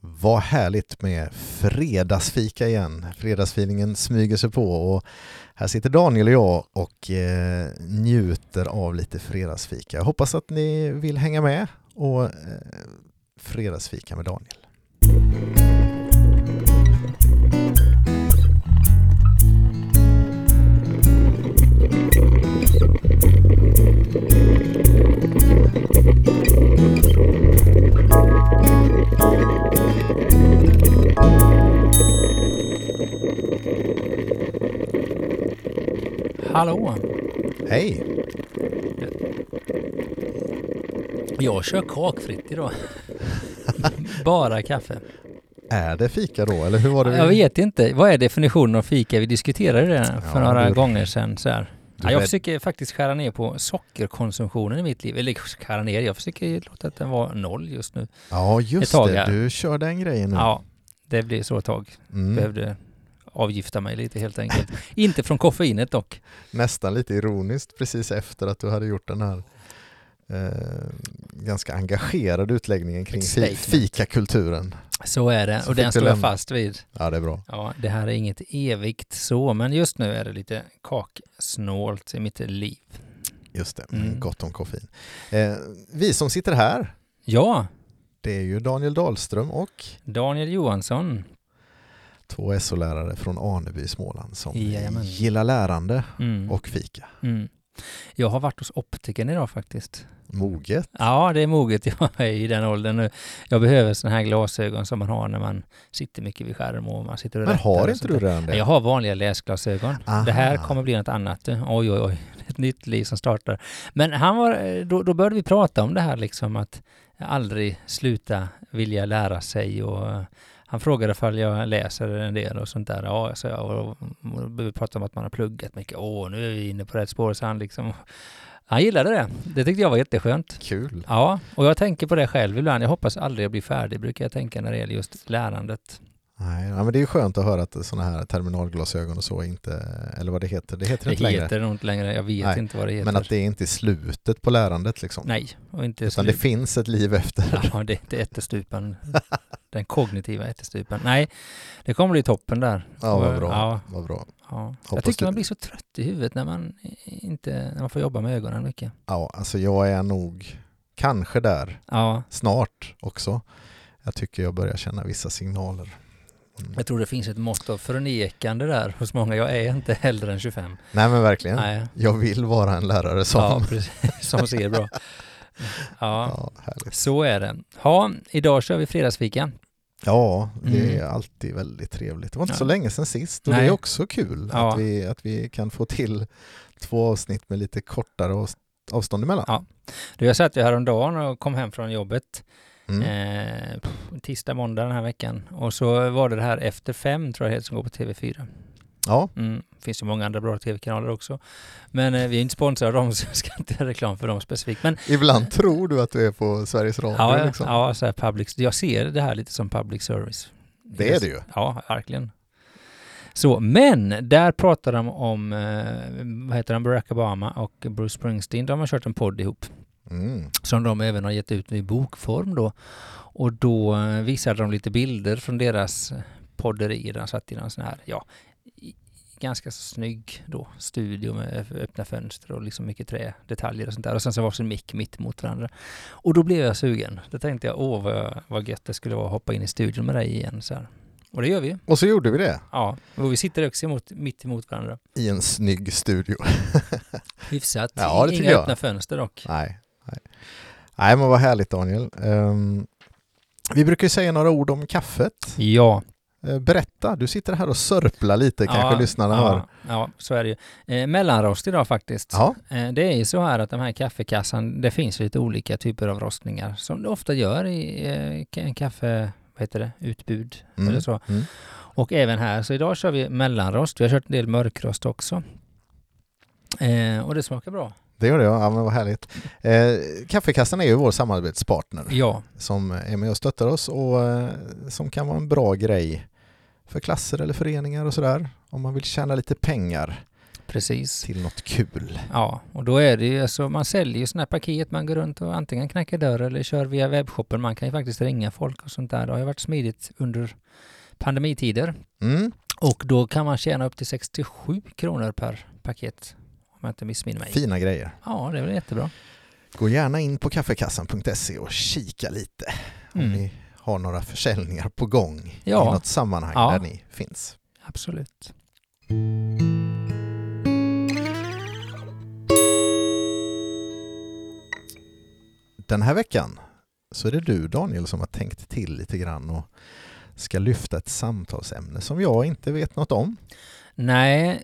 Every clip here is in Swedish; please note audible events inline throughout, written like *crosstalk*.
Vad härligt med fredagsfika igen. Fredagsfeelingen smyger sig på och här sitter Daniel och jag och eh, njuter av lite fredagsfika. Jag hoppas att ni vill hänga med och eh, fredagsfika med Daniel. Hallå! Hej! Jag kör kakfritt idag. Bara kaffe. Är det fika då, eller hur var det? vi- Jag vet inte. Vad är definitionen av fika? Vi diskuterade det för Ja, några du- gånger sedan. Så här. Ja, jag försöker faktiskt skära ner på sockerkonsumtionen i mitt liv. Eller skära ner, jag försöker låta att den vara noll just nu. Ja, just det. här. Du kör den grejen nu. Ja, det blir så ett tag. Mm. Behövde avgifta mig lite helt enkelt. inte från koffeinet dock. Nästan lite ironiskt precis efter att du hade gjort den här eh, ganska engagerade utläggningen kring fikakulturen. Så är det. Så och den står jag fast vid. Ja, det är bra. Ja, det här är inget evigt så, men just nu är det lite kaksnålt i mitt liv. Just det, Mm. gott om koffein. Eh, vi som sitter här, Ja, det är ju Daniel Dahlström och Daniel Johansson. Två SO-lärare från Aneby i Småland som Jajamän. gillar lärande Mm. och fika. Mm. Jag har varit hos optikern idag faktiskt. Moget. Ja, det är moget. *laughs* Jag är i den åldern nu. Jag behöver sådana här glasögon som man har när man sitter mycket vid skärm och man sitter och Men har inte du redan det? Jag har vanliga läsglasögon. Aha. Det här kommer bli något annat. Oj, oj, oj. *laughs* Ett nytt liv som startar. Men han var, då, då började vi prata om det här liksom att aldrig sluta vilja lära sig och han frågade ifall jag läser en del och sånt där. Ja, så jag. Och, vi prata om att man har pluggat mycket. Åh, nu är vi inne på rätt spår. Så han liksom... Han gillade det. Det tyckte jag var jätteskönt. Kul. Ja, och jag tänker på det själv ibland. Jag hoppas aldrig jag blir färdig, brukar jag tänka när det gäller just lärandet. Nej, ja, men det är ju skönt att höra att sådana här terminalglasögon och så inte, eller vad det heter, det heter Det inte längre. heter nog inte längre. Jag vet Nej, inte vad det heter. Men att det är inte slutet på lärandet liksom. Nej, och inte Utan slut. det finns ett liv efter. Ja, det är inte ättestupan. *laughs* Den kognitiva ättestupan. Nej, det kommer bli toppen där. Ja, vad bra. Ja, Vad bra. ja. Jag tycker man blir så trött i huvudet när man inte när man får jobba med ögonen mycket. Ja, alltså jag är nog kanske där Ja, snart också. Jag tycker jag börjar känna vissa signaler. Jag tror det finns ett mått av förnekande där hos många. Jag är inte äldre än 25. Nej men verkligen. Nej, Jag vill vara en lärare som... ja, Ja, precis. *laughs* Som ser bra. *laughs* Ja, härligt. så är det. Ja, idag kör vi fredagsfika. Ja, det är Mm. alltid väldigt trevligt. Det var inte Ja. så länge sedan sist och Nej. det är också kul Ja. att, vi, att vi kan få till två avsnitt med lite kortare avs- avstånd emellan. Ja. Du, jag satt ju häromdagen och kom hem från jobbet. Mm. Eh, tisdag, måndag den här veckan. Och så var det det här Efter fem tror jag det som går på TV4. Ja, Mm. finns ju många andra bra TV-kanaler också. Men eh, vi är inte sponsrade av dem *laughs* så jag ska inte göra reklam för dem specifikt. Men ibland tror du att du är på Sveriges Radio. ja, liksom. ja så här public, jag ser det här lite som public service. Det är det ju. Ja, verkligen. Så, men där pratar de om, eh, vad heter han, Barack Obama och Bruce Springsteen. De har kört en podd ihop Mm. som de även har gett ut i bokform då. Och då eh, visade de lite bilder från deras podderier. De satt i någon sån här, ja, ganska snygg då, studio med öppna fönster och liksom mycket trädetaljer och sånt där. Och sen så var sin mick mitt mot varandra. Och då blev jag sugen. Då tänkte jag, åh vad, vad gött det skulle vara att hoppa in i studion med dig igen så här. Och det gör vi. Och så gjorde vi det Ja, och vi sitter också emot, mitt emot varandra. i en snygg studio. *laughs* Hyfsat. Ja, det Inga jag. öppna fönster dock. Nej, nej. nej men vad härligt Daniel. Ehm, vi brukar säga några ord om kaffet. Ja. Eh, berätta, du sitter här och sörplar lite kanske lyssnarna ja, hör. Ja, så är det ju. Eh, mellanrost idag faktiskt. Ja, Eh, det är ju så här att de här kaffekassan, det finns lite olika typer av rostningar som det ofta gör i eh, kaffe, vad heter det, utbud Mm. eller så. Mm. Och även här, så idag kör vi mellanrost. Vi har kört en del mörkrost också. Eh, och det smakar bra. Det gör det ja, men vad härligt. Eh, Kaffekassan är ju vår samarbetspartner Ja, som är med och stöttar oss och eh, som kan vara en bra grej för klasser eller föreningar och sådär om man vill tjäna lite pengar. Precis. till något kul. Ja, och då är det ju alltså, man säljer ju sådana här paket, man går runt och antingen knackar dörr eller kör via webbshoppen. Man kan ju faktiskt ringa folk och sånt där. Det har ju varit smidigt under pandemitider. Mm. Och då kan man tjäna upp till 67 kronor per paket. Om jag inte missminner mig. Fina grejer. Ja, det är väl jättebra. Gå gärna in på kaffekassan.se och kika lite om Mm. ni har några försäljningar på gång Ja. i något sammanhang Ja. där ni finns. Absolut. Den här veckan så är det du Daniel som har tänkt till lite grann och ska lyfta ett samtalsämne som jag inte vet något om. Nej,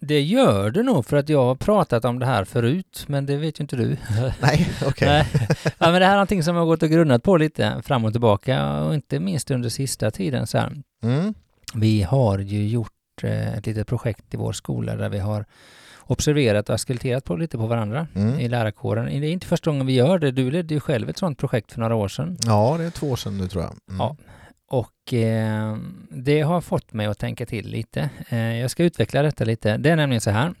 det gör det nog för att jag har pratat om det här förut, men det vet ju inte du. *laughs* Nej, okej. Nej. Ja, men det här är någonting som jag har gått och grunnat på lite fram och tillbaka och inte minst under sista tiden. Så. Mm. Vi har ju gjort eh, ett litet projekt i vår skola där vi har observerat och askulterat på lite på varandra Mm. i lärarkåren. Det är inte första gången vi gör det. Du ledde ju själv ett sådant projekt för några år sedan. Ja, det är två år sedan nu tror jag. Mm. Ja. Och eh, det har fått mig att tänka till lite. Eh, jag ska utveckla detta lite. Det är nämligen så här.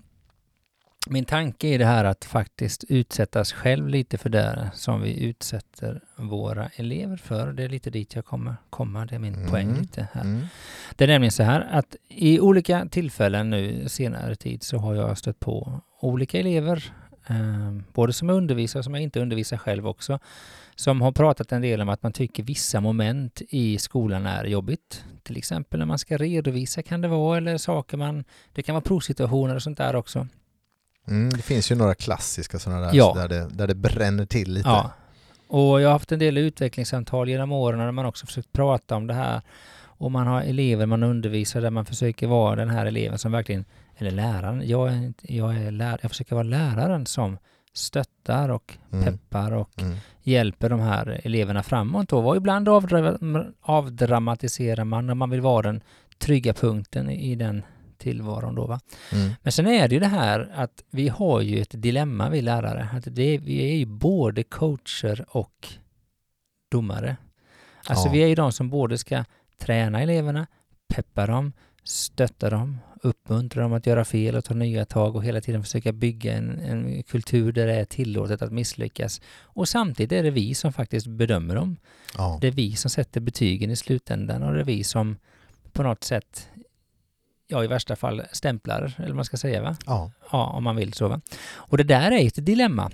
Min tanke är det här att faktiskt utsättas själv lite för det som vi utsätter våra elever för. Det är lite dit jag kommer komma. Det är min Mm. poäng lite här. Mm. Det är nämligen så här att i olika tillfällen nu senare tid så har jag stött på olika elever, eh, både som jag undervisar och som jag inte undervisar själv också, som har pratat en del om att man tycker vissa moment i skolan är jobbigt. Till exempel när man ska redovisa kan det vara, eller saker man, det kan vara provsituationer och sånt där också. Mm. Det finns ju några klassiska sådana där, Ja. där, det, där det bränner till lite. Ja. Och jag har haft en del utvecklingssamtal genom åren där man också försökt prata om det här. Och man har elever man undervisar där man försöker vara den här eleven som verkligen, eller läraren, jag, är, jag, är lär, jag försöker vara läraren som stöttar och Mm. peppar och Mm. hjälper de här eleverna framåt. Och ibland avdra- avdramatiserar man när man vill vara den trygga punkten i i den tillvaron då va. Mm. Men sen är det ju det här att vi har ju ett dilemma vi lärare. Att det, vi är ju både coacher och domare. Alltså Ja. vi är ju de som både ska träna eleverna, peppa dem, stötta dem, uppmuntra dem att göra fel och ta nya tag och hela tiden försöka bygga en, en kultur där det är tillåtet att misslyckas. Och samtidigt är det vi som faktiskt bedömer dem. Ja. Det är vi som sätter betygen i slutändan och det är vi som på något sätt, ja i värsta fall stämplar, eller man ska säga va? Ja. Ja, om man vill så. Va? Och det där är ett dilemma.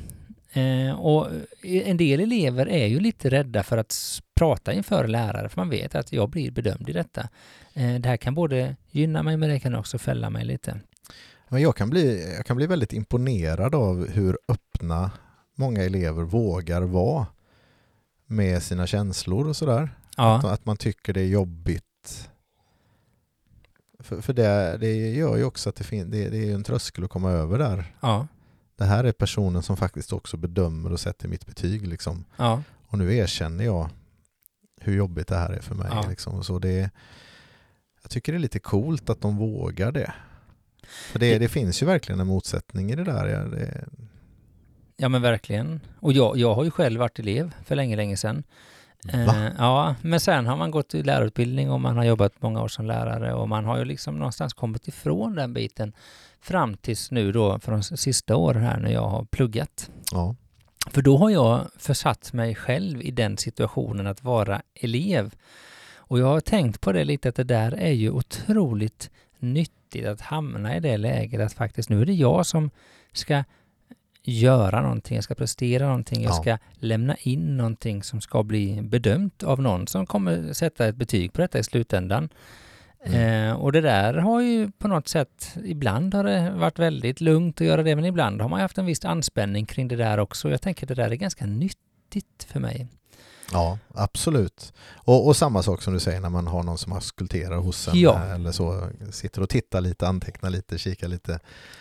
Eh, och en del elever är ju lite rädda för att prata inför lärare, för man vet att jag blir bedömd i detta. Eh, det här kan både gynna mig, men det kan också fälla mig lite. Men jag kan, bli, jag kan bli väldigt imponerad av hur öppna många elever vågar vara med sina känslor och sådär. Att, Ja, att man tycker det är jobbigt. För, för det, det gör ju också att det, fin, det, det är en tröskel att komma över där. ja, Det här är personen som faktiskt också bedömer och sätter mitt betyg. Liksom. ja, Och nu erkänner jag hur jobbigt det här är för mig. Ja. Liksom. Så det, jag tycker det är lite coolt att de vågar det. För det, det finns ju verkligen en motsättning i det där. Ja, det, ja men verkligen. Och jag, jag har ju själv varit elev för länge, länge sedan. Eh, ja, men sen har man gått i lärarutbildning och man har jobbat många år som lärare och man har ju liksom någonstans kommit ifrån den biten fram tills nu då för de sista åren här när jag har pluggat. Ja. För då har jag försatt mig själv i den situationen att vara elev. Och jag har tänkt på det lite att det där är ju otroligt nyttigt att hamna i det läget att faktiskt nu är det jag som ska göra någonting, jag ska prestera någonting, jag Ja. ska lämna in någonting som ska bli bedömt av någon som kommer sätta ett betyg på detta i slutändan. Mm. Eh, och det där har ju på något sätt, ibland har det varit väldigt lugnt att göra det, men ibland har man haft en viss anspänning kring det där också. Jag tänker att det där är ganska nyttigt för mig. Ja, absolut. Och, och samma sak som du säger när man har någon som auskulterar hos en Ja. eller så, sitter och tittar lite, antecknar lite, kikar lite.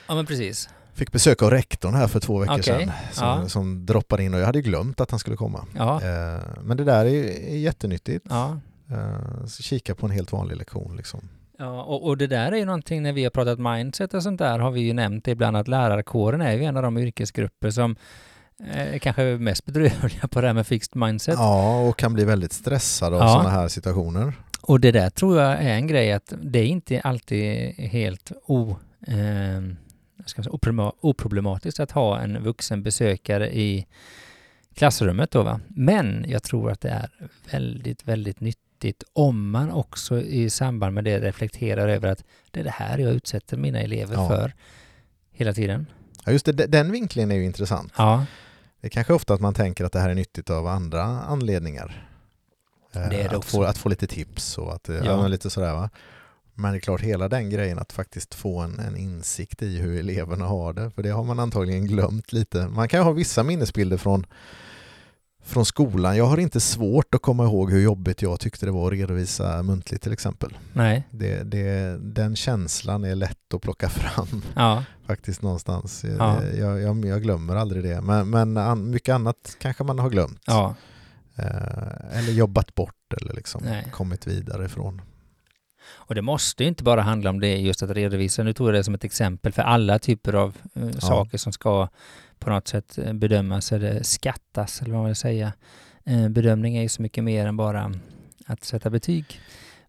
Ja, men precis. Fick besök av rektorn här för två veckor Okej, sedan som, ja. som droppade in och jag hade glömt att han skulle komma. Ja, Eh, men det där är, är jättenyttigt. ja. Så kika på en helt vanlig lektion. Liksom. Ja, och, och det där är ju någonting när vi har pratat mindset och sånt där har vi ju nämnt ibland att lärarkåren är ju en av de yrkesgrupper som eh, kanske är mest bedrövliga på det här med fixed mindset. Ja, och kan bli väldigt stressad av Ja. sådana här situationer. Och det där tror jag är en grej att det är inte alltid helt eh, ska säga, oproblematiskt att ha en vuxen besökare i klassrummet då va. Men jag tror att det är väldigt, väldigt nyttigt om man också i samband med det reflekterar över att det är det här jag utsätter mina elever Ja. för hela tiden. Ja, just det, de- den vinklingen är ju intressant. Ja, Det är kanske ofta att man tänker att det här är nyttigt av andra anledningar. Eh, Det är det att, få, att få lite tips och att, eh, ja. Lite sådär va. Men det är klart, hela den grejen att faktiskt få en, en insikt i hur eleverna har det, för det har man antagligen glömt lite. Man kan ju ha vissa minnesbilder från, från skolan. Jag har inte svårt att komma ihåg hur jobbigt jag tyckte det var att redovisa muntligt till exempel. nej, Det, det, den känslan är lätt att plocka *laughs* fram ja, faktiskt någonstans. Ja. Jag, jag, jag glömmer aldrig det. Men, men an, mycket annat kanske man har glömt. ja, Eh, eller jobbat bort eller liksom Nej. kommit vidare ifrån. Och det måste ju inte bara handla om det just att redovisa. Nu tog jag det som ett exempel för alla typer av eh, saker som ska på något sätt eh, bedömas eller skattas eller vad man vill säga. Eh, bedömning är ju så mycket mer än bara att sätta betyg.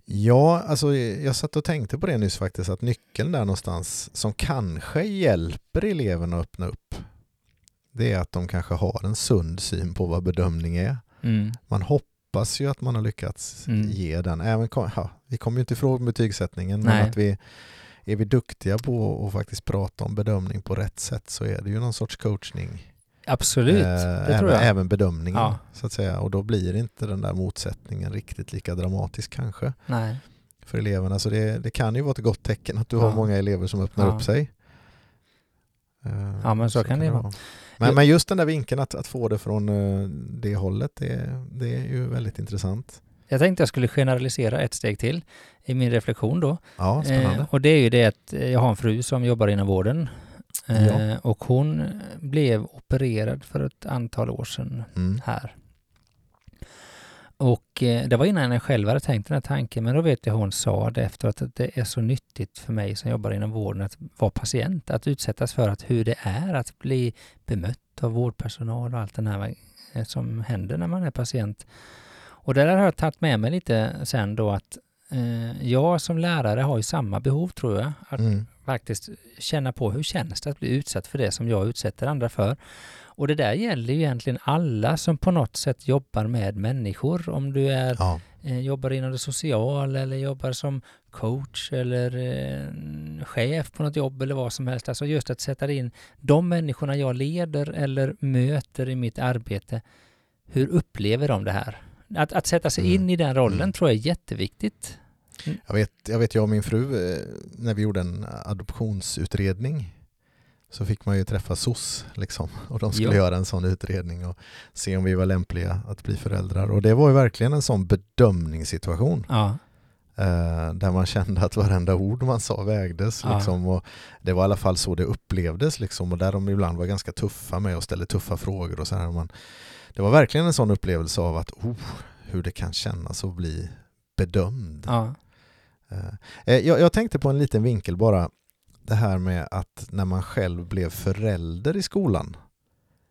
Ja, alltså jag satt och tänkte på det nyss faktiskt, att nyckeln där någonstans som kanske hjälper eleverna att öppna upp, det är att de kanske har en sund syn på vad bedömning är. Mm. Man hoppas ju att man har lyckats Mm. ge den. Även, ja, vi kommer ju inte ifrån betygssättningen, Nej. men att vi är vi duktiga på att faktiskt prata om bedömning på rätt sätt så är det ju någon sorts coachning. Absolut, Eh, det även, tror jag. även bedömningen Ja. så att säga. Och då blir inte den där motsättningen riktigt lika dramatisk kanske Nej. för eleverna. Så det, det kan ju vara ett gott tecken att du har Ja. många elever som öppnar Ja. upp sig. Eh, Ja, men så kan det vara. Men, men just den där vinkeln att, att få det från eh, det hållet, det, det är ju väldigt intressant. Jag tänkte jag skulle generalisera ett steg till i min reflektion då. Ja, spännande. Eh, och det är ju det att eh, jag har en fru som jobbar inom vården. Eh, Ja. Och hon blev opererad för ett antal år sedan Mm. här. Och eh, det var innan jag själv hade tänkt den här tanken, men då vet jag hon sa det efteråt att det är så nyttigt för mig som jobbar inom vården att vara patient, att utsättas för att hur det är att bli bemött av vårdpersonal och allt det här eh, som händer när man är patient. Och det där har jag tagit med mig lite sen då att eh, jag som lärare har ju samma behov tror jag, att Mm. faktiskt känna på hur känns det att bli utsatt för det som jag utsätter andra för. Och det där gäller ju egentligen alla som på något sätt jobbar med människor. Om du är, Ja, eh, jobbar inom det sociala eller jobbar som coach eller eh, chef på något jobb eller vad som helst. Alltså just att sätta in de människorna jag leder eller möter i mitt arbete. Hur upplever de det här? Att, att sätta sig Mm. in i den rollen Mm. tror jag är jätteviktigt. jag vet, jag vet jag och min fru, eh, när vi gjorde en adoptionsutredning så fick man ju träffa SOS liksom, *laughs* och de skulle Ja. göra en sån utredning och se om vi var lämpliga att bli föräldrar. Och det var ju verkligen en sån bedömningssituation Ja, eh, där man kände att varenda ord man sa vägdes. Ja. Liksom, och det var i alla fall så det upplevdes liksom, och där de ibland var ganska tuffa med och ställde tuffa frågor. Och så här. Man, det var verkligen en sån upplevelse av att oh, hur det kan kännas att bli bedömd. ja, Eh, Jag, jag tänkte på en liten vinkel bara. Det här med att när man själv blev förälder i skolan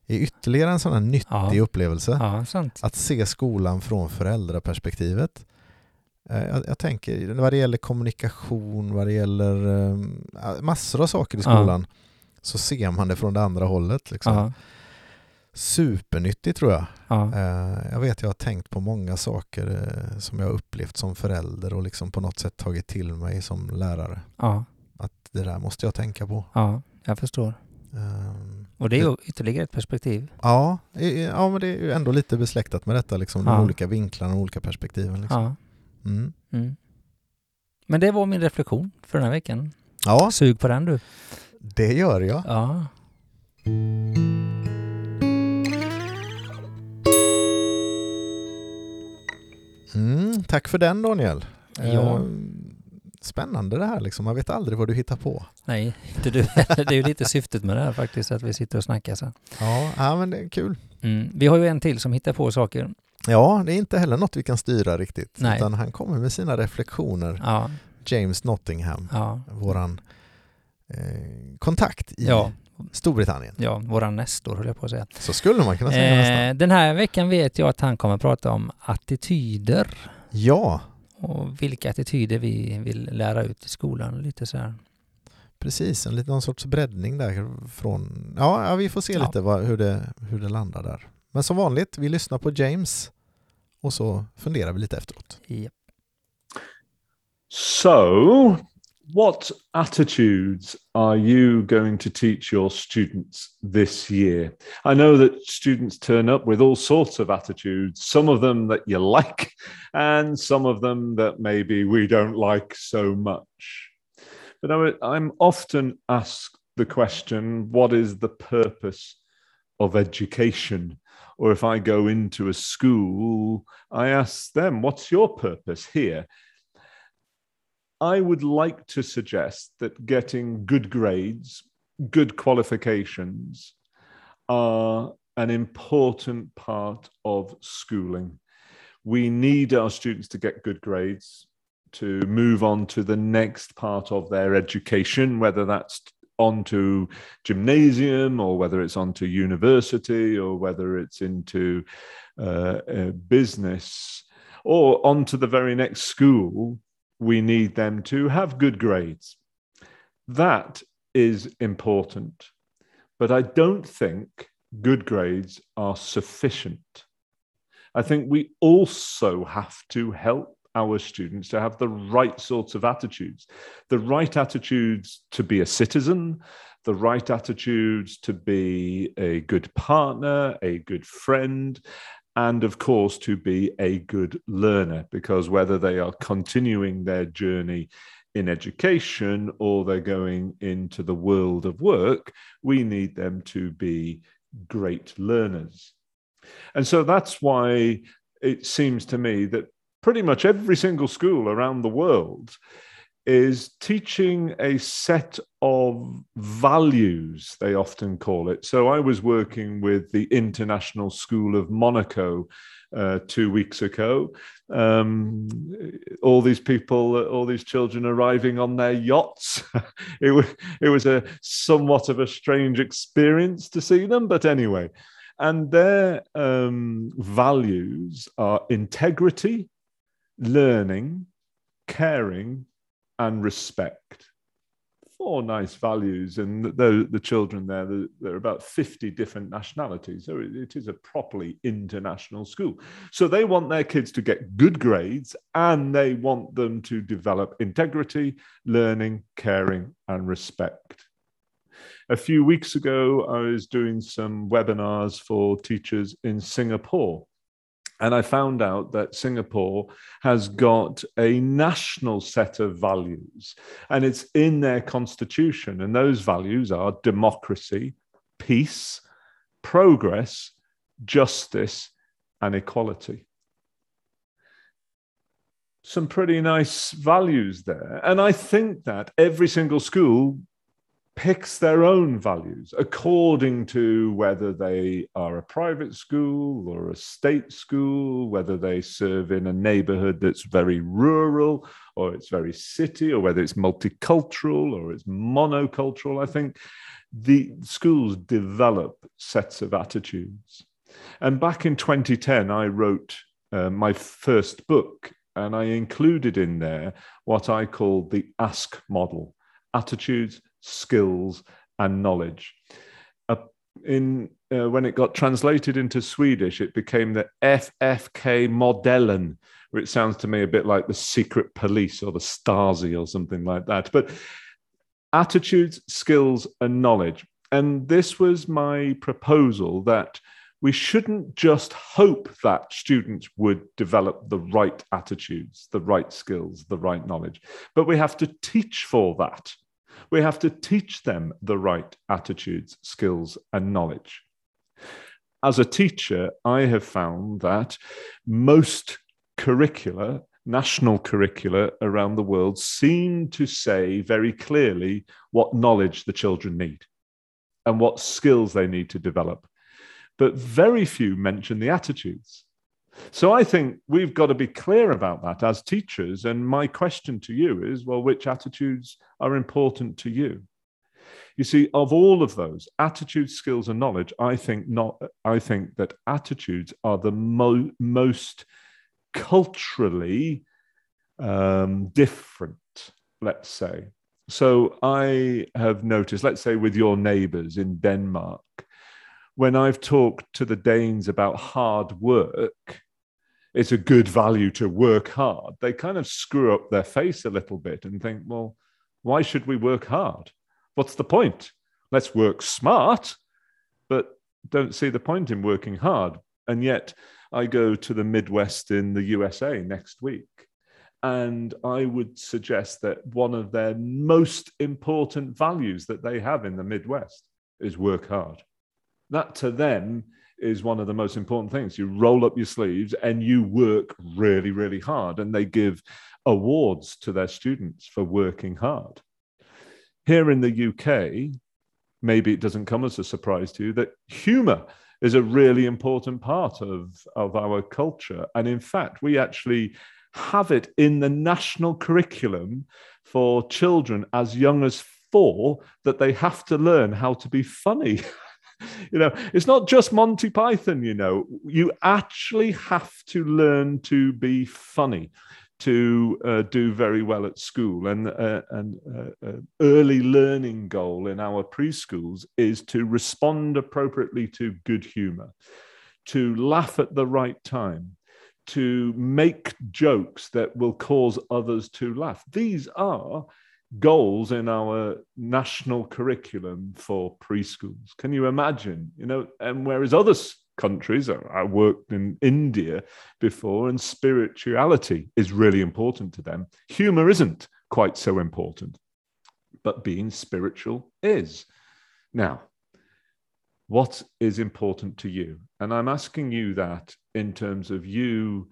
är ytterligare en sån här nyttig Ja. upplevelse. ja. Att se skolan från föräldraperspektivet. Eh, Jag, jag tänker vad det gäller kommunikation, vad det gäller eh, massor av saker i Ja. skolan så ser man det från det andra hållet. Liksom. Ja, Supernyttigt tror jag. ja, Eh, Jag vet jag har tänkt på många saker eh, som jag upplevt som förälder och liksom på något sätt tagit till mig som lärare. ja, Att det där måste jag tänka på. ja, jag förstår. Ehm, Och det är ju ytterligare ett perspektiv. Ja, ja, men det är ju ändå lite besläktat med detta, liksom, de Ja. olika vinklarna och olika perspektiven. Liksom. Mm. Mm. Men det var min reflektion för den här veckan. ja, Sug på den du. det gör jag. Ja. Mm, tack för den Daniel. Ja. Eh, Spännande det här, liksom. man vet aldrig vad du hittar på. Nej, inte du. *laughs* det är ju lite syftet med det här faktiskt, att vi sitter och snackar så. Ja, ja men det är kul. Mm. Vi har ju en till som hittar på saker. Ja, det är inte heller något vi kan styra riktigt. Nej. Utan han kommer med sina reflektioner. Ja, James Nottingham, ja, våran eh, kontakt i ja, Storbritannien. ja, våran Nestor höll jag på att säga. Så skulle man kunna säga nästan. Eh, den här veckan vet jag att han kommer prata om attityder Ja, och vilka attityder vi vill lära ut i skolan. Lite så här. Precis, en liten sorts breddning där från... Ja, vi får se lite vad, hur, det, hur det landar där. Men som vanligt, vi lyssnar på James och så funderar vi lite efteråt. Ja. So, what attitudes are you going to teach your students this year? I know that students turn up with all sorts of attitudes, some of them that you like, and some of them that maybe we don't like so much. But I'm often asked the question what is the purpose of education? Or if I go into a school, I ask them, what's your purpose here? I would like to suggest that getting good grades, good qualifications are an important part of schooling. We need our students to get good grades to move on to the next part of their education, whether that's onto gymnasium or whether it's onto university or whether it's into uh, business or onto the very next school we need them to have good grades. That is important. But I don't think good grades are sufficient. I think we also have to help our students to have the right sorts of attitudes. The right attitudes to be a citizen, the right attitudes to be a good partner, a good friend, and of course to be a good learner because whether they are continuing their journey in education or they're going into the world of work we need them to be great learners. And so that's why it seems to me that pretty much every single school around the world is teaching a set of values, they often call it. So I was working with the International School of Monaco uh, two weeks ago. Um, all these people, all these children arriving on their yachts. *laughs* it, was, it was a somewhat of a strange experience to see them, but anyway. And their um, values are integrity, learning, caring, and respect. Four nice values, and the, the children there, there are about 50 different nationalities. So it, it is a properly international school. So they want their kids to get good grades and they want them to develop integrity, learning, caring, and respect. A few weeks ago, I was doing some webinars for teachers in Singapore. And I found out that Singapore has got a national set of values, and it's in their constitution. And those values are democracy, peace, progress, justice, and equality. Some pretty nice values there. And I think that every single school picks their own values according to whether they are a private school or a state school, whether they serve in a neighborhood that's very rural or it's very city, or whether it's multicultural or it's monocultural. I think the schools develop sets of attitudes. And back in 2010, I wrote uh, my first book, and I included in there what I call the ASK model attitudes, skills, and knowledge. Uh, in uh, when it got translated into Swedish, it became the FFK modellen, which sounds to me a bit like the secret police or the Stasi or something like that. But attitudes, skills, and knowledge. And this was my proposal that we shouldn't just hope that students would develop the right attitudes, the right skills, the right knowledge, but we have to teach for that. We have to teach them the right attitudes, skills, and knowledge. As a teacher, I have found that most curricula, national curricula around the world, seem to say very clearly what knowledge the children need and what skills they need to develop. But very few mention the attitudes. So I think we've got to be clear about that as teachers. And my question to you is well, which attitudes are important to you? You see, of all of those attitudes, skills, and knowledge, I think not. I think that attitudes are the mo- most culturally um, different. Let's say So I have noticed, let's say with your neighbors in Denmark, when I've talked to the Danes about hard work, it's a good value to work hard. They kind of screw up their face a little bit and think, well, why should we work hard? What's the point? Let's work smart, but don't see the point in working hard. And yet, I go to the Midwest in the USA next week. And I would suggest that one of their most important values that they have in the Midwest is work hard. That to them is one of the most important things. You roll up your sleeves and you work really, really hard. And they give awards to their students for working hard. Here in the UK, maybe it doesn't come as a surprise to you that humor is a really important part of, of our culture. And in fact, we actually have it in the national curriculum for children as young as four that they have to learn how to be funny. *laughs* *laughs* you know, it's not just Monty Python, you know, you actually have to learn to be funny to uh, do very well at school. And uh, an uh, uh, early learning goal in our preschools is to respond appropriately to good humor, to laugh at the right time, to make jokes that will cause others to laugh. These are goals in our national curriculum for preschools. Can you imagine? You know, and whereas other countries, I worked in India before, and spirituality is really important to them. Humor isn't quite so important, but being spiritual is. Now, what is important to you? And I'm asking you that in terms of you,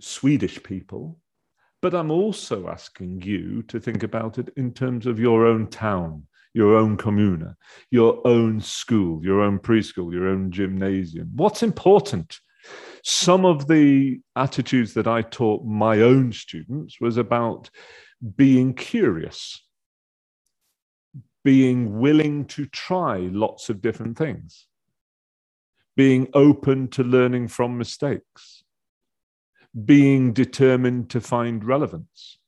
Swedish people, but I'm also asking you to think about it in terms of your own town, your own communa, your own school, your own preschool, your own gymnasium. What's important? Some of the attitudes that I taught my own students was about being curious, being willing to try lots of different things, being open to learning from mistakes being determined to find relevance,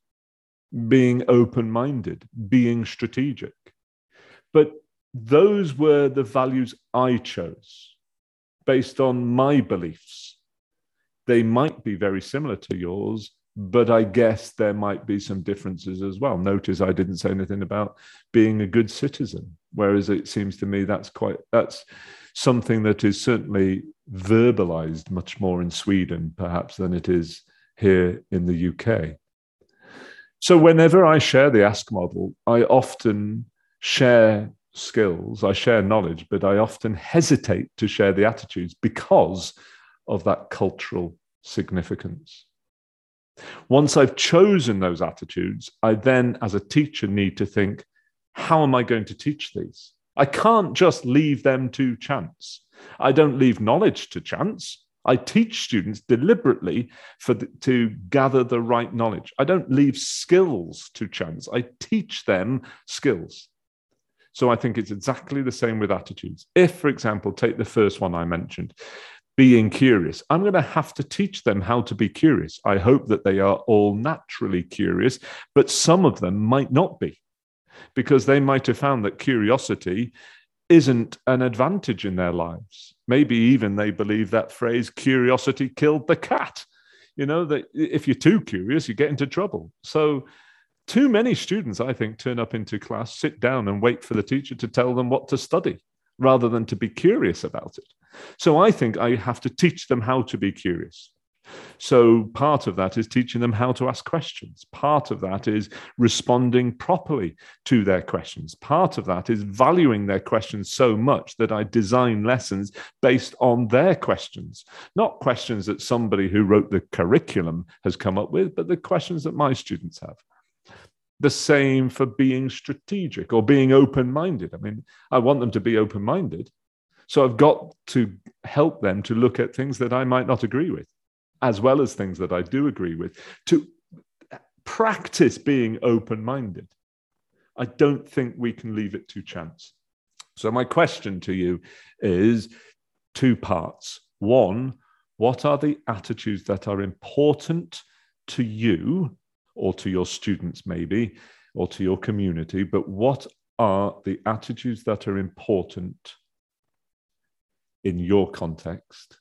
being open minded, being strategic. But those were the values I chose based on my beliefs. They might be very similar to yours, but I guess there might be some differences as well. Notice I didn't say anything about being a good citizen, whereas it seems to me that's quite that's something that is certainly verbalized much more in Sweden, perhaps, than it is here in the UK. So, whenever I share the Ask model, I often share skills, I share knowledge, but I often hesitate to share the attitudes because of that cultural significance. Once I've chosen those attitudes, I then, as a teacher, need to think how am I going to teach these? I can't just leave them to chance. I don't leave knowledge to chance. I teach students deliberately for the, to gather the right knowledge. I don't leave skills to chance. I teach them skills. So I think it's exactly the same with attitudes. If, for example, take the first one I mentioned, being curious, I'm going to have to teach them how to be curious. I hope that they are all naturally curious, but some of them might not be because they might have found that curiosity isn't an advantage in their lives. Maybe even they believe that phrase, curiosity killed the cat. You know, that if you're too curious, you get into trouble. So, too many students, I think, turn up into class, sit down, and wait for the teacher to tell them what to study rather than to be curious about it. So, I think I have to teach them how to be curious. So, part of that is teaching them how to ask questions. Part of that is responding properly to their questions. Part of that is valuing their questions so much that I design lessons based on their questions, not questions that somebody who wrote the curriculum has come up with, but the questions that my students have the same for being strategic or being open minded. I mean, I want them to be open minded. So I've got to help them to look at things that I might not agree with as well as things that I do agree with, to practice being open minded. I don't think we can leave it to chance. So, my question to you is two parts. One, what are the attitudes that are important to you or to your students, maybe, or to your community, but what are the attitudes that are important in your context?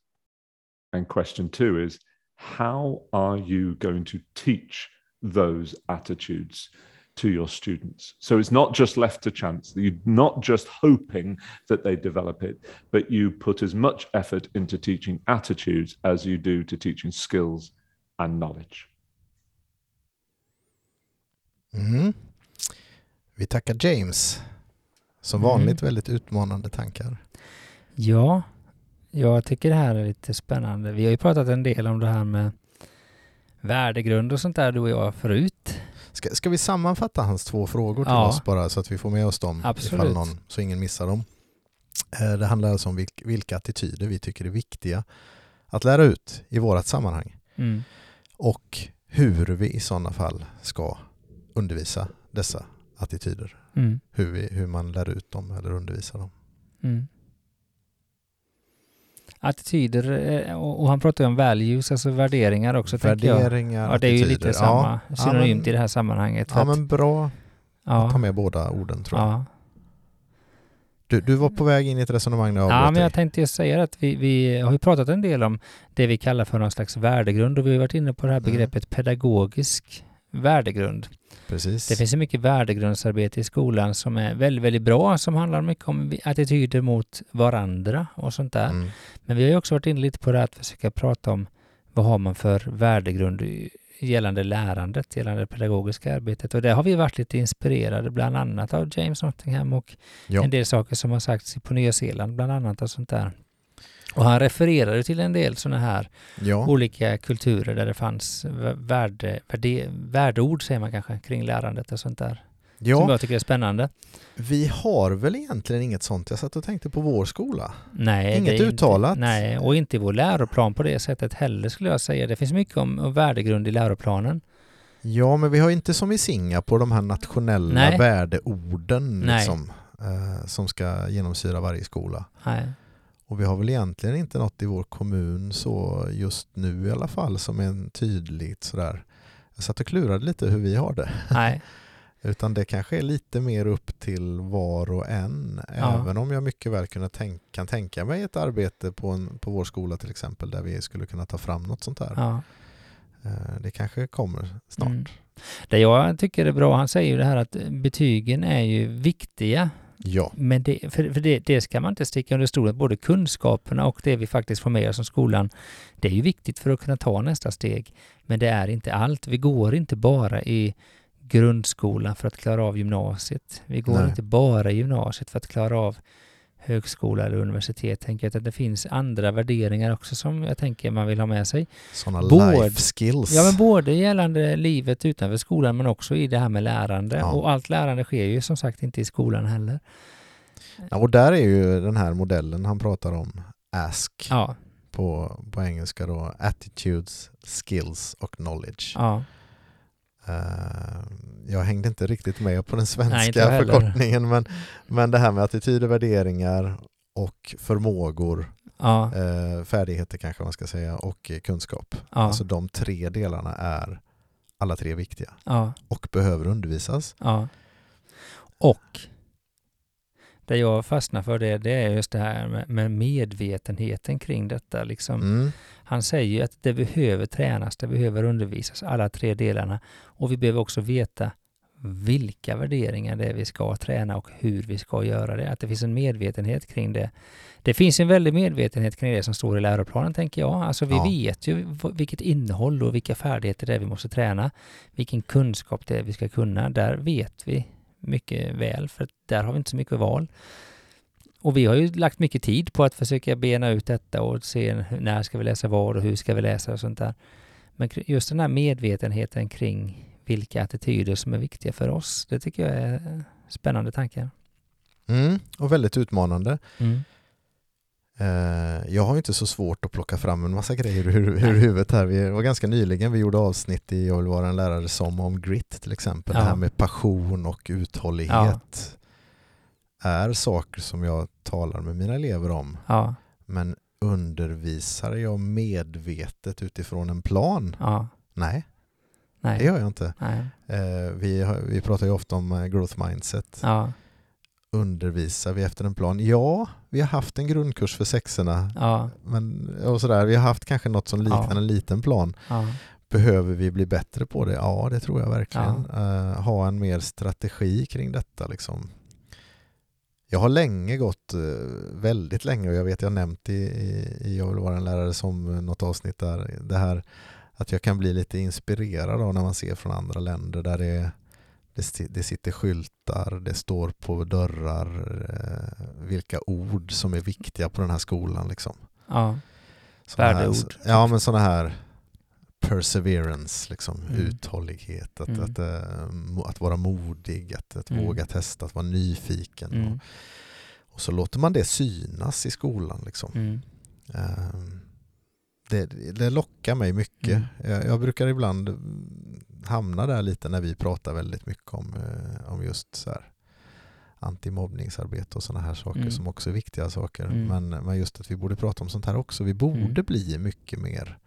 And question two is how are you going to teach those attitudes to your students? So it's not just left to chance, you're not just hoping that they develop it, but you put as much effort into teaching attitudes as you do to teaching skills and knowledge. Mm. Vi tackar James. Som Mm. vanligt väldigt utmanande tankar. Ja, jag tycker det här är lite spännande. Vi har ju pratat en del om det här med värdegrund och sånt där du och jag förut. Ska, ska vi sammanfatta hans två frågor till Ja. oss bara så att vi får med oss dem Absolut. ifall någon, så ingen missar dem. Eh, Det handlar alltså om vilk, vilka attityder vi tycker är viktiga att lära ut i vårat sammanhang Mm. och hur vi i sådana fall ska undervisa dessa attityder. Mm. Hur, vi, hur man lär ut dem eller undervisar dem. Mm. Attityder, eh, och han pratar ju om values, alltså värderingar också. Värderingar, Ja, det är ju lite samma, Ja, synonymt men- i det här sammanhanget. Ja att- men bra att ja, ta med båda orden tror jag. ja. Du, du var på väg in i ett resonemang när jag Ja, men dig. jag tänkte just säga att vi, vi har ju pratat en del om det vi kallar för någon slags värdegrund och vi har varit inne på det här Mm. begreppet pedagogisk värdegrund. Precis. Det finns ju mycket värdegrundsarbete i skolan som är väldigt, väldigt bra, som handlar mycket om attityder mot varandra och sånt där. Mm. Men vi har ju också varit inne lite på det att försöka prata om vad har man för värdegrund gällande lärandet, gällande det pedagogiska arbetet. Och där har vi varit lite inspirerade bland annat av James Nottingham och Ja. en del saker som har sagts på Nya Zeeland bland annat och sånt där. Och han refererade till en del sådana här ja. olika kulturer där det fanns vä- värde, värde, värdeord, säger man kanske, kring lärandet och sånt där. Som ja, jag tycker är spännande. vi har väl egentligen inget sånt. Jag satt och tänkte på vår skola. Nej, Inget uttalat. Inte, nej, och inte i vår läroplan på det sättet heller skulle jag säga. Det finns mycket om, om värdegrund i läroplanen. Ja, men vi har inte som i Singapore de här nationella Nej. värdeorden liksom, eh, som ska genomsyra varje skola. Nej. Och vi har väl egentligen inte något i vår kommun så just nu i alla fall som är tydligt sådär. Jag satt och klurade lite hur vi har det. Nej. *laughs* Utan det kanske är lite mer upp till var och en. Ja. Även om jag mycket väl kunna tänk, kan tänka mig ett arbete på, en, på vår skola till exempel där vi skulle kunna ta fram något sånt här. Ja. Eh, Det kanske kommer snart. Mm. Det jag tycker är bra, han säger ju det här att betygen är ju viktiga. Ja, Men det, för, för det, det ska man inte sticka under stolen. Både kunskaperna och det vi faktiskt får med oss som skolan. Det är ju viktigt för att kunna ta nästa steg. Men det är inte allt. Vi går inte bara i grundskolan för att klara av gymnasiet. Vi går Nej. inte bara i gymnasiet för att klara av högskola eller universitet. Tänker jag att det finns andra värderingar också som jag tänker man vill ha med sig. sådana Både- life skills. Ja, men både gällande livet utanför skolan men också i det här med lärande. Ja. Och allt lärande sker ju som sagt inte i skolan heller. Ja, och där är ju den här modellen han pratar om, ASK Ja, på, på engelska då, Attitudes, Skills och Knowledge. ja, jag hängde inte riktigt med på den *laughs* Nej, svenska heller. förkortningen men, men det här med attityder, värderingar och förmågor, ja, eh, färdigheter kanske man ska säga och eh, kunskap. ja, Alltså de tre delarna är alla tre viktiga ja, och behöver undervisas. Och det jag fastnar för det, det är just det här med, med medvetenheten kring detta. Liksom. Mm. Han säger ju att det behöver tränas, det behöver undervisas, alla tre delarna. Och vi behöver också veta vilka värderingar det är vi ska träna och hur vi ska göra det. Att det finns en medvetenhet kring det. Det finns en väldig medvetenhet kring det som står i läroplanen, tänker jag. Alltså vi Ja. vet ju vilket innehåll och vilka färdigheter det är vi måste träna. Vilken kunskap det är vi ska kunna. Där vet vi mycket väl, för där har vi inte så mycket val. Och vi har ju lagt mycket tid på att försöka bena ut detta och se när ska vi läsa vad och hur ska vi läsa och sånt där. Men just den här medvetenheten kring vilka attityder som är viktiga för oss, det tycker jag är spännande tankar. Mm. Och väldigt utmanande. Mm. Eh, Jag har inte så svårt att plocka fram en massa grejer ur, ur huvudet här. Vi var ganska nyligen, vi gjorde avsnitt i Jag vill vara en lärare som om grit till exempel. Ja. Det här med passion och uthållighet är saker som jag talar med mina elever om. Ja, Men undervisar jag medvetet utifrån en plan? ja, Nej, Nej. Det gör jag inte. Nej. Eh, vi, vi pratar ju ofta om eh, growth mindset. Undervisar vi efter en plan? Ja, vi har haft en grundkurs för sexorna. Ja. Men, och sådär. Vi har haft kanske något som liknar Ja. en liten plan. Ja. Behöver vi bli bättre på det? Ja, det tror jag verkligen. Eh, ha en mer strategi kring detta. Liksom. Jag har länge gått, eh, väldigt länge, och jag vet jag har nämnt i, i, i Jag vill vara en lärare som något avsnitt där, det här att jag kan bli lite inspirerad av när man ser från andra länder där det, det, det sitter skyltar, det står på dörrar eh, vilka ord som är viktiga på den här skolan. Liksom. ja. Värdeord. Ja, men sådana här perseverance, liksom, Mm. uthållighet, att, Mm. att, eh, mo- att vara modig, att, att Mm. våga testa, att vara nyfiken. Mm. Och, och så låter man det synas i skolan. Liksom. Mm. Ehm, det, det lockar mig mycket. Mm. Jag, jag brukar ibland mm, hamna där lite när vi pratar väldigt mycket om, eh, om just så här antimobbningsarbete och sådana här saker Mm. som också är viktiga saker. Mm. Men, men just att vi borde prata om sånt här också. Vi borde Mm. bli mycket mer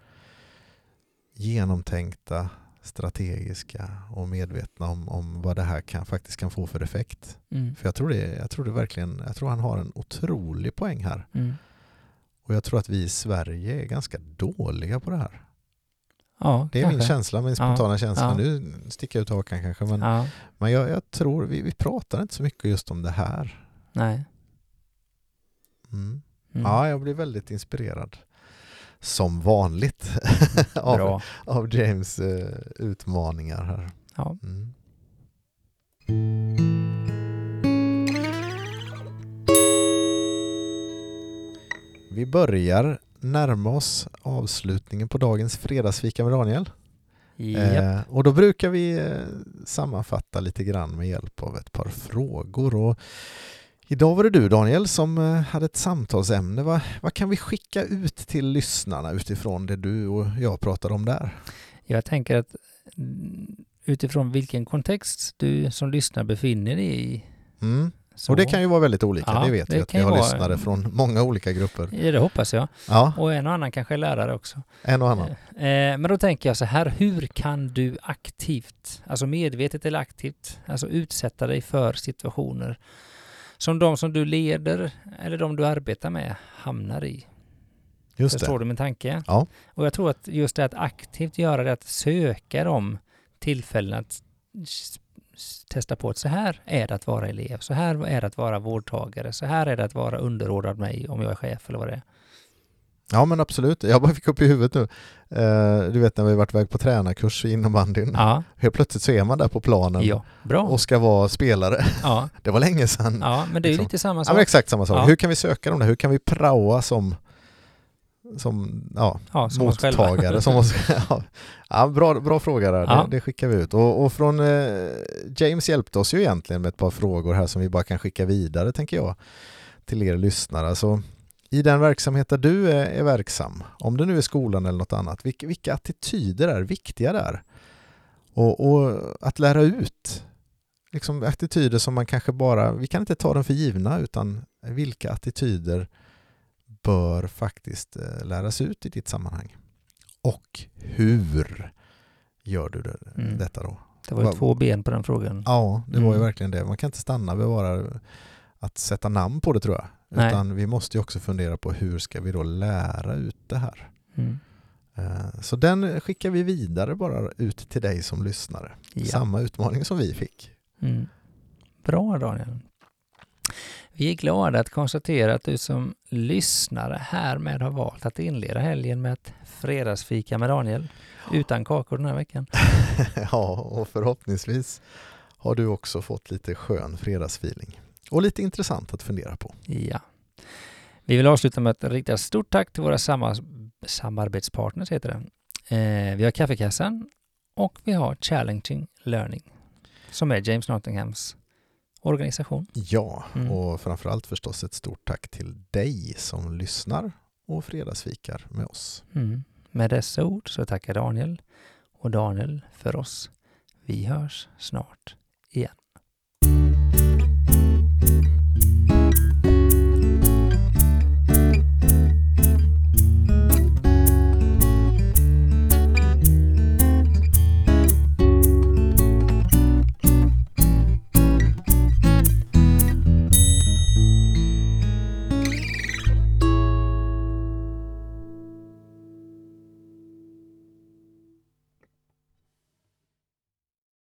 genomtänkta, strategiska och medvetna om, om vad det här kan, faktiskt kan få för effekt. Mm. För jag tror, det, jag tror det verkligen, jag tror han har en otrolig poäng här. Mm. Och jag tror att vi i Sverige är ganska dåliga på det här. Ja, Det är min kanske. känsla, min spontana Ja, känsla. ja. Nu sticker jag ut hakan kanske, men, Ja, men jag, jag tror, vi, vi pratar inte så mycket just om det här. nej. Mm. Mm. Ja, jag blir väldigt inspirerad. Som vanligt *laughs* av, av James eh, utmaningar här. Ja. Mm. Vi börjar närma oss avslutningen på dagens fredagsfika med Daniel. Japp. Eh, och då brukar vi eh, sammanfatta lite grann med hjälp av ett par frågor. Och idag var det du Daniel som eh, hade ett samtalsämne. Va, vad kan vi skicka ut till lyssnarna utifrån det du och jag pratade om där? Jag tänker att mm, utifrån vilken kontext du som lyssnar befinner dig i. Mm. Så, Och det kan ju vara väldigt olika, Ja, det vet det vi att vi har vara- lyssnare från många olika grupper. Ja, det hoppas jag. Ja, Och en och annan kanske är lärare också. en och annan. Eh, men då tänker jag så här, hur kan du aktivt, alltså medvetet eller aktivt, alltså utsätta dig för situationer som de som du leder eller de du arbetar med hamnar i? Just Förstår det. du min tanke? Ja. Och jag tror att just det att aktivt göra det, att söka de tillfällen att testa på att så här är det att vara elev, så här är det att vara vårdtagare, så här är det att vara underordnad mig om jag är chef eller vad det är. Ja men absolut, jag bara fick upp i huvudet nu. Eh, du vet när vi varit iväg på tränarkurs i innebandyn. Ja, Helt plötsligt så är man där på planen ja, bra. och ska vara spelare. Ja, *laughs* Det var länge sedan. ja men det är ju Liksom. lite samma Ja, sak. men exakt samma sak. Ja. Hur kan vi söka dem där? Hur kan vi praoa som, som ja, Ja, som mottagare? Som oss, *laughs* ja. Ja, bra, bra fråga där, det, det skickar vi ut. Och, och från eh, James hjälpte oss ju egentligen med ett par frågor här som vi bara kan skicka vidare tänker jag till er lyssnare. Alltså, I den verksamhet där du är, är verksam, om det nu är skolan eller något annat, vilka, vilka attityder är viktiga där? Och, och att lära ut liksom attityder som man kanske bara, vi kan inte ta dem för givna utan vilka attityder bör faktiskt eh, läras ut i ditt sammanhang. Och hur gör du det, Mm. detta då? Det var ju två ben på den frågan. Ja, det var ju Mm. verkligen det. Man kan inte stanna vid bara att sätta namn på det tror jag. Nej. Utan vi måste ju också fundera på hur ska vi då lära ut det här. Mm. Eh, Så den skickar vi vidare bara ut till dig som lyssnare. Ja. Samma utmaning som vi fick. Mm. Bra Daniel. Vi är glada att konstatera att du som lyssnare härmed har valt att inleda helgen med ett fredagsfika med Daniel. Utan kakor den här veckan. *laughs* ja, och förhoppningsvis har du också fått lite skön fredagsfeeling. Och lite intressant att fundera på. Ja. Vi vill avsluta med att rikta stort tack till våra samar- samarbetspartners, heter det. Eh, vi har Kaffekassan och vi har Challenging Learning som är James Nottinghams organisation. Ja, Mm. och framförallt förstås ett stort tack till dig som lyssnar och fredagsfikar med oss. Mm. Med dessa ord så tackar Daniel och Daniel för oss. Vi hörs snart igen.